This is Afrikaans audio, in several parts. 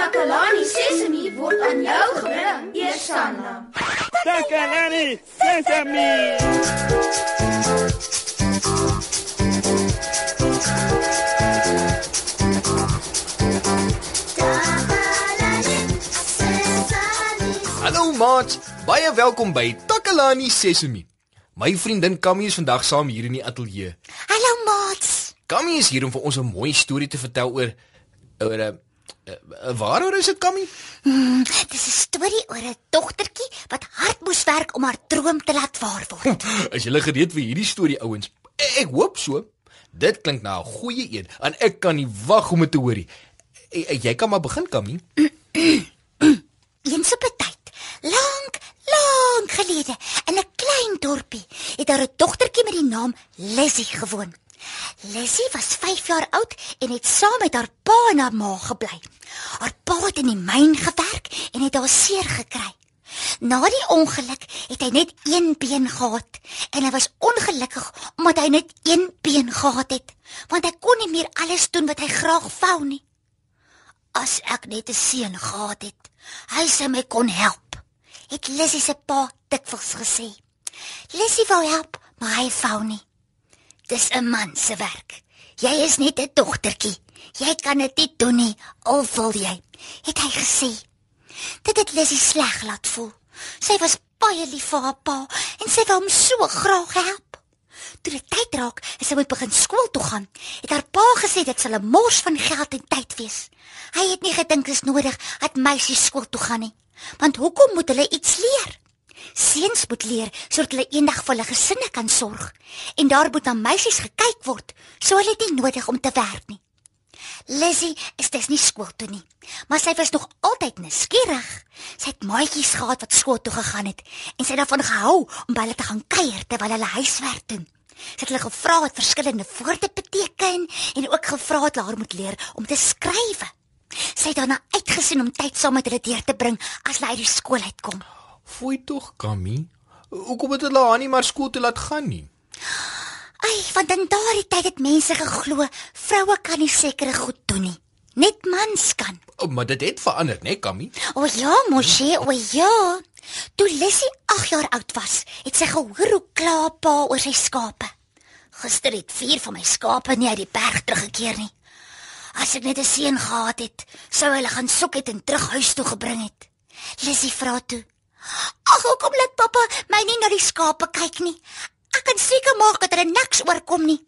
Takalani Sesemi word aan jou gebring, Eersanna. Takalani Sesemi. Hallo maat, baie welkom by Takalani Sesemi. My vriendin Kammy is vandag saam hier in die ateljee. Hallo maats. Kammy is hier om vir ons 'n mooi storie te vertel oor oor 'n uh, waaroor is dit Kammy? Hmm, dis 'n storie oor 'n dogtertjie wat hard moes werk om haar droom te laat waar word. Is julle gereed vir hierdie storie ouens? Ek, ek hoop so. Dit klink na 'n goeie een en ek kan nie wag om dit te hoor nie. Jy kan maar begin Kammy. Eens op 'n tyd, lank, lank gelede, in 'n klein dorpie, het daar 'n dogtertjie met die naam Lizzie gewoon. Lizzie was 5 jaar oud en het saam met haar pa en haar ma gebly. Haar pa het in die myn gewerk en het haar seer gekry. Na die ongeluk het hy net een been gehad en hy was ongelukkig omdat hy net een been gehad het, want hy kon nie meer alles doen wat hy graag wou nie. As ek net 'n seun gehad het, hy sou my kon help, het Lizzie se pa dikwels gesê. Lizzie wou help, maar hy wou nie. Dis 'n man se werk. Jy is net 'n dogtertjie. Jy kan dit nie doen nie, al wil jy, het hy gesê. Dit het Lizzie sleg laat voel. Sy was baie lief vir haar pa en sy wou hom so graag help. Toe dit tyd raak, en sy moet begin skool toe gaan, het haar pa gesê dit sal 'n mors van geld en tyd wees. Hy het nie gedink dit is nodig dat meisies skool toe gaan nie. Want hoekom moet hulle iets leer? Seuns moet leer sodat hulle eendag vir hulle gesinne kan sorg. En daar moet na meisies gekyk word, so hulle het nie nodig om te werk nie. Lizzie is dus nie skool toe nie, maar sy was nog altyd nuuskierig. Sy het maatjies gehad wat skool toe gegaan het en sy het daarvan gehou om by hulle te gaan kuier terwyl hulle huiswerk doen. Sy het hulle gevra wat verskillende woorde beteken en ook gevra dat haar moet leer om te skryf. Sy het daarna uitgesien om tyd saam met hulle deur te bring as hulle uit die skool uitkom. Fooi tog, Kammy. Hoekom het hulle haar nie maar skool toe laat gaan nie? Ai, want in daardie tyd het mense geglo vroue kan nie sekere goed doen nie. Net mans kan. O, maar dit het verander, né, nee, Kammy? O ja, mosie, o ja. Toe Lissy 8 jaar oud was, het sy gehoor hoe kla pa oor sy skape. Gister het vier van my skape nie uit die berg teruggekeer nie. As ek net 'n seun gehad het, sou hulle gaan soek het en terug huis toe gebring het. Lissy vra toe: "Ag, hoekom laat pappa my nie na die skape kyk nie? Ek kan seker maak dat hulle niks oorkom nie."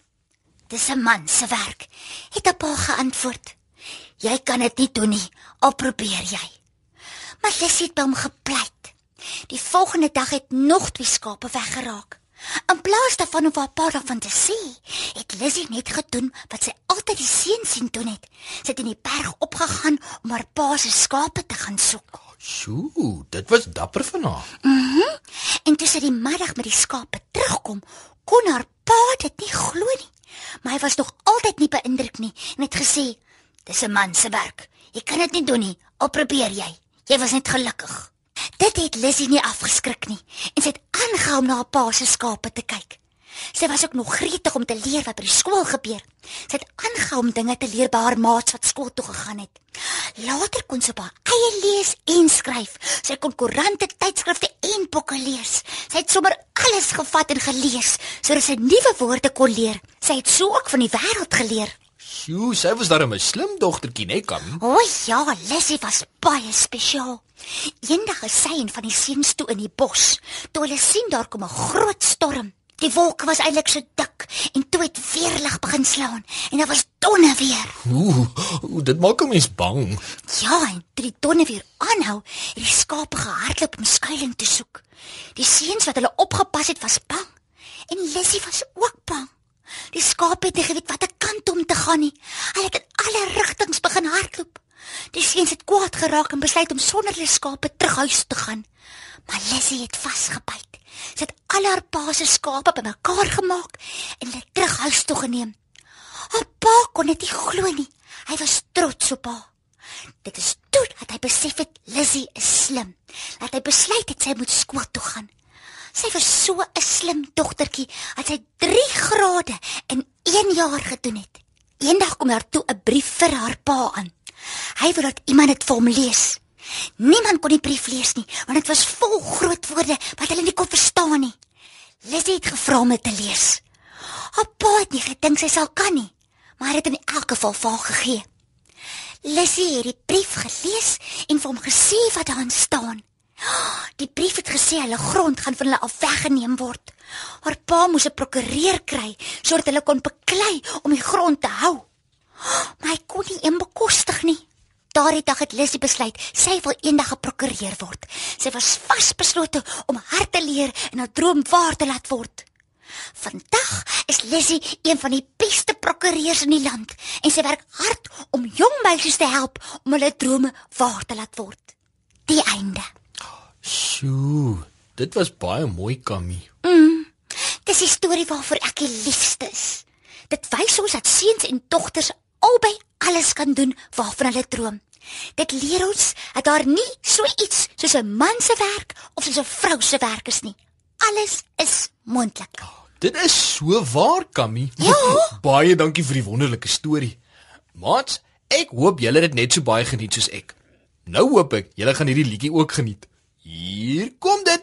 Dis 'n man se werk, het 'n pa geantwoord. "Jy kan dit nie doen nie, al probeer jy." Maar Lissy het by hom gepleit. Die volgende dag het nog twee skape weggeraak. In plaas daarvan om haar pa daarvan te sê, het Lissy net gedoen wat sy altyd die seun sien doen het. Sy het in die berg opgegaan om haar pa se skape te gaan soek. Sjoe, dit was dapper van haar. Mhm. Mm en toe sy die middag met die skape terugkom, kon haar pa dit nie glo nie. Maar hy was nog altyd nie beïndruk nie en het gesê: "Dis 'n man se werk. Jy kan dit nie doen nie. Al probeer jy. Jy was net gelukkig." Dit het Lizzie nie afgeskrik nie en sy het aangehou om na haar pa se skape te kyk. Sy was ook nog gretig om te leer wat by die skool gebeur. Sy het aangehou om dinge te leer by haar maats wat skool toe gegaan het. Later kon sy op haar eie lees en skryf. Sy kon koerante, tydskrifte en boeke lees. Sy het sommer alles gevat en gelees sodat sy nuwe woorde kon leer. Sy het so ook van die wêreld geleer. Sjoe, sy was darem 'n slim dogtertjie, né, Kammy? O ja, Lizzie was baie spesiaal. Eendag is sy en van die seuns toe in die bos. Toe hulle sien daar kom 'n groot storm. Die wolke was eintlik so dik en toe het weerlig begin slaan en daar was donne weer. Ooh, ooh, dit maak 'n mens bang. Ja, en toe die donne weer aanhou, het die skape gehardloop om skuilings te soek. Die seuns wat hulle opgepas het, was bang en Lizzie was ook bang. Die skape het nie geweet watter kant om te gaan nie. Hulle het in alle rigtings begin hardloop. Die seuns het kwaad geraak en besluit om sonder hulle skape terug huis te gaan. Maar Lizzie het vasgebyt. Sy het al haar pa se skape bymekaar gemaak en hulle terug huis toe geneem. Haar pa kon dit nie glo nie. Hy was trots op haar. Dit is toe dat hy besef het Lizzie is slim. Dat hy besluit het sy moet skool toe gaan. Sy was so 'n slim dogtertjie dat sy 3 grade in 1 jaar gedoen het. Eendag kom daar toe 'n brief vir haar pa aan. Hy wou dat iemand dit vir hom lees. Niemand kon die brief lees nie, want dit was vol groot woorde wat hulle nie kon verstaan nie. Lizzie het gevra om dit te lees. Haar pa het nie gedink sy sal kan nie, maar hy het in elk geval vir haar gegee. Lizzie het die brief gelees en vir hom gesê wat daarin staan. Die brief het gesê hulle grond gaan van hulle af weggeneem word. Haar pa moes 'n prokureur kry sodat hulle kon beklei om die grond te hou. Maar hy kon nie een bekostig nie. Daardie dag het Lissy besluit sy wil eendag 'n prokureur word. Sy was vasbeslote om hard te leer en haar droom waar te laat word. Vandag is Lissy een van die beste prokureurs in die land en sy werk hard om jong meisies te help om hulle drome waar te laat word. Die einde. Sjoe, dit was baie mooi, Kammy. Dis 'n storie waarvoor ek die liefste is. Dit wys ons dat seuns en dogters albei alles kan doen waarvan hulle droom. Dit leer ons dat daar nie so iets soos 'n man se werk of soos 'n vrou se werk is nie. Alles is moontlik. Dit is so waar, Kammy. Ja. baie dankie vir die wonderlike storie. Maat, ek hoop julle het dit net so baie geniet soos ek. Nou hoop ek julle gaan hierdie liedjie ook geniet. Hier kom dit.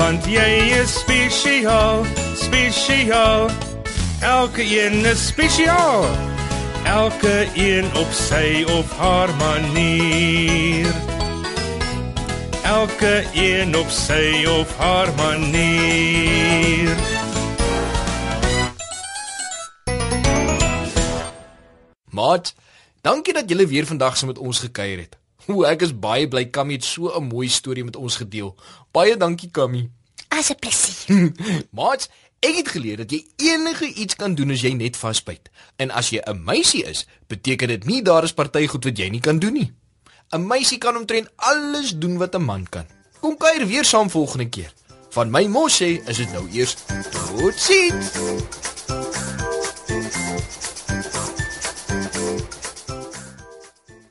Want jy is spesiaal, spesiaal. Elke een is spesiaal. Elke een op sy of haar manier. Elke een op sy of haar manier. Maat, dankie dat julle weer vandag saam met ons gekuier het. O, ek is baie bly Kammy het so 'n mooi storie met ons gedeel. Baie dankie Kammy. As 'n plesier. Maat, ek het geleer dat jy enige iets kan doen as jy net vasbyt. En as jy 'n meisie is, beteken dit nie daar is party goed wat jy nie kan doen nie. 'n Meisie kan omtrent alles doen wat 'n man kan. Kom kuier weer saam volgende keer. Van my mos sê, is dit nou eers totsiens.